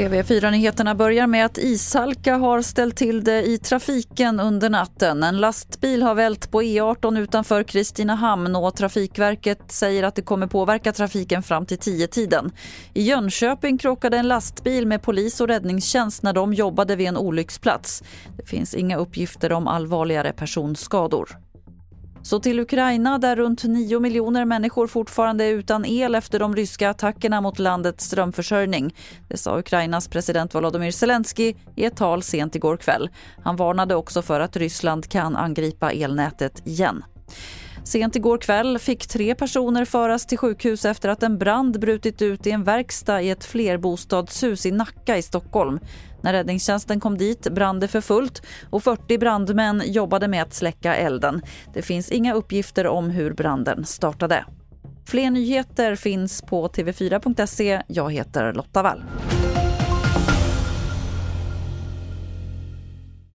TV4-nyheterna börjar med att ishalka har ställt till det i trafiken under natten. En lastbil har vält på E18 utanför Kristinehamn och Trafikverket säger att det kommer påverka trafiken fram till 10-tiden. I Jönköping krockade en lastbil med polis och räddningstjänst när de jobbade vid en olycksplats. Det finns inga uppgifter om allvarligare personskador. Så till Ukraina där runt 9 miljoner människor fortfarande är utan el efter de ryska attackerna mot landets strömförsörjning. Det sa Ukrainas president Volodymyr Zelensky i ett tal sent igår kväll. Han varnade också för att Ryssland kan angripa elnätet igen. Sent igår kväll fick tre personer föras till sjukhus efter att en brand brutit ut i en verkstad i ett flerbostadshus i Nacka i Stockholm. När räddningstjänsten kom dit brann det för fullt och 40 brandmän jobbade med att släcka elden. Det finns inga uppgifter om hur branden startade. Fler nyheter finns på tv4.se. Jag heter Lotta Wall.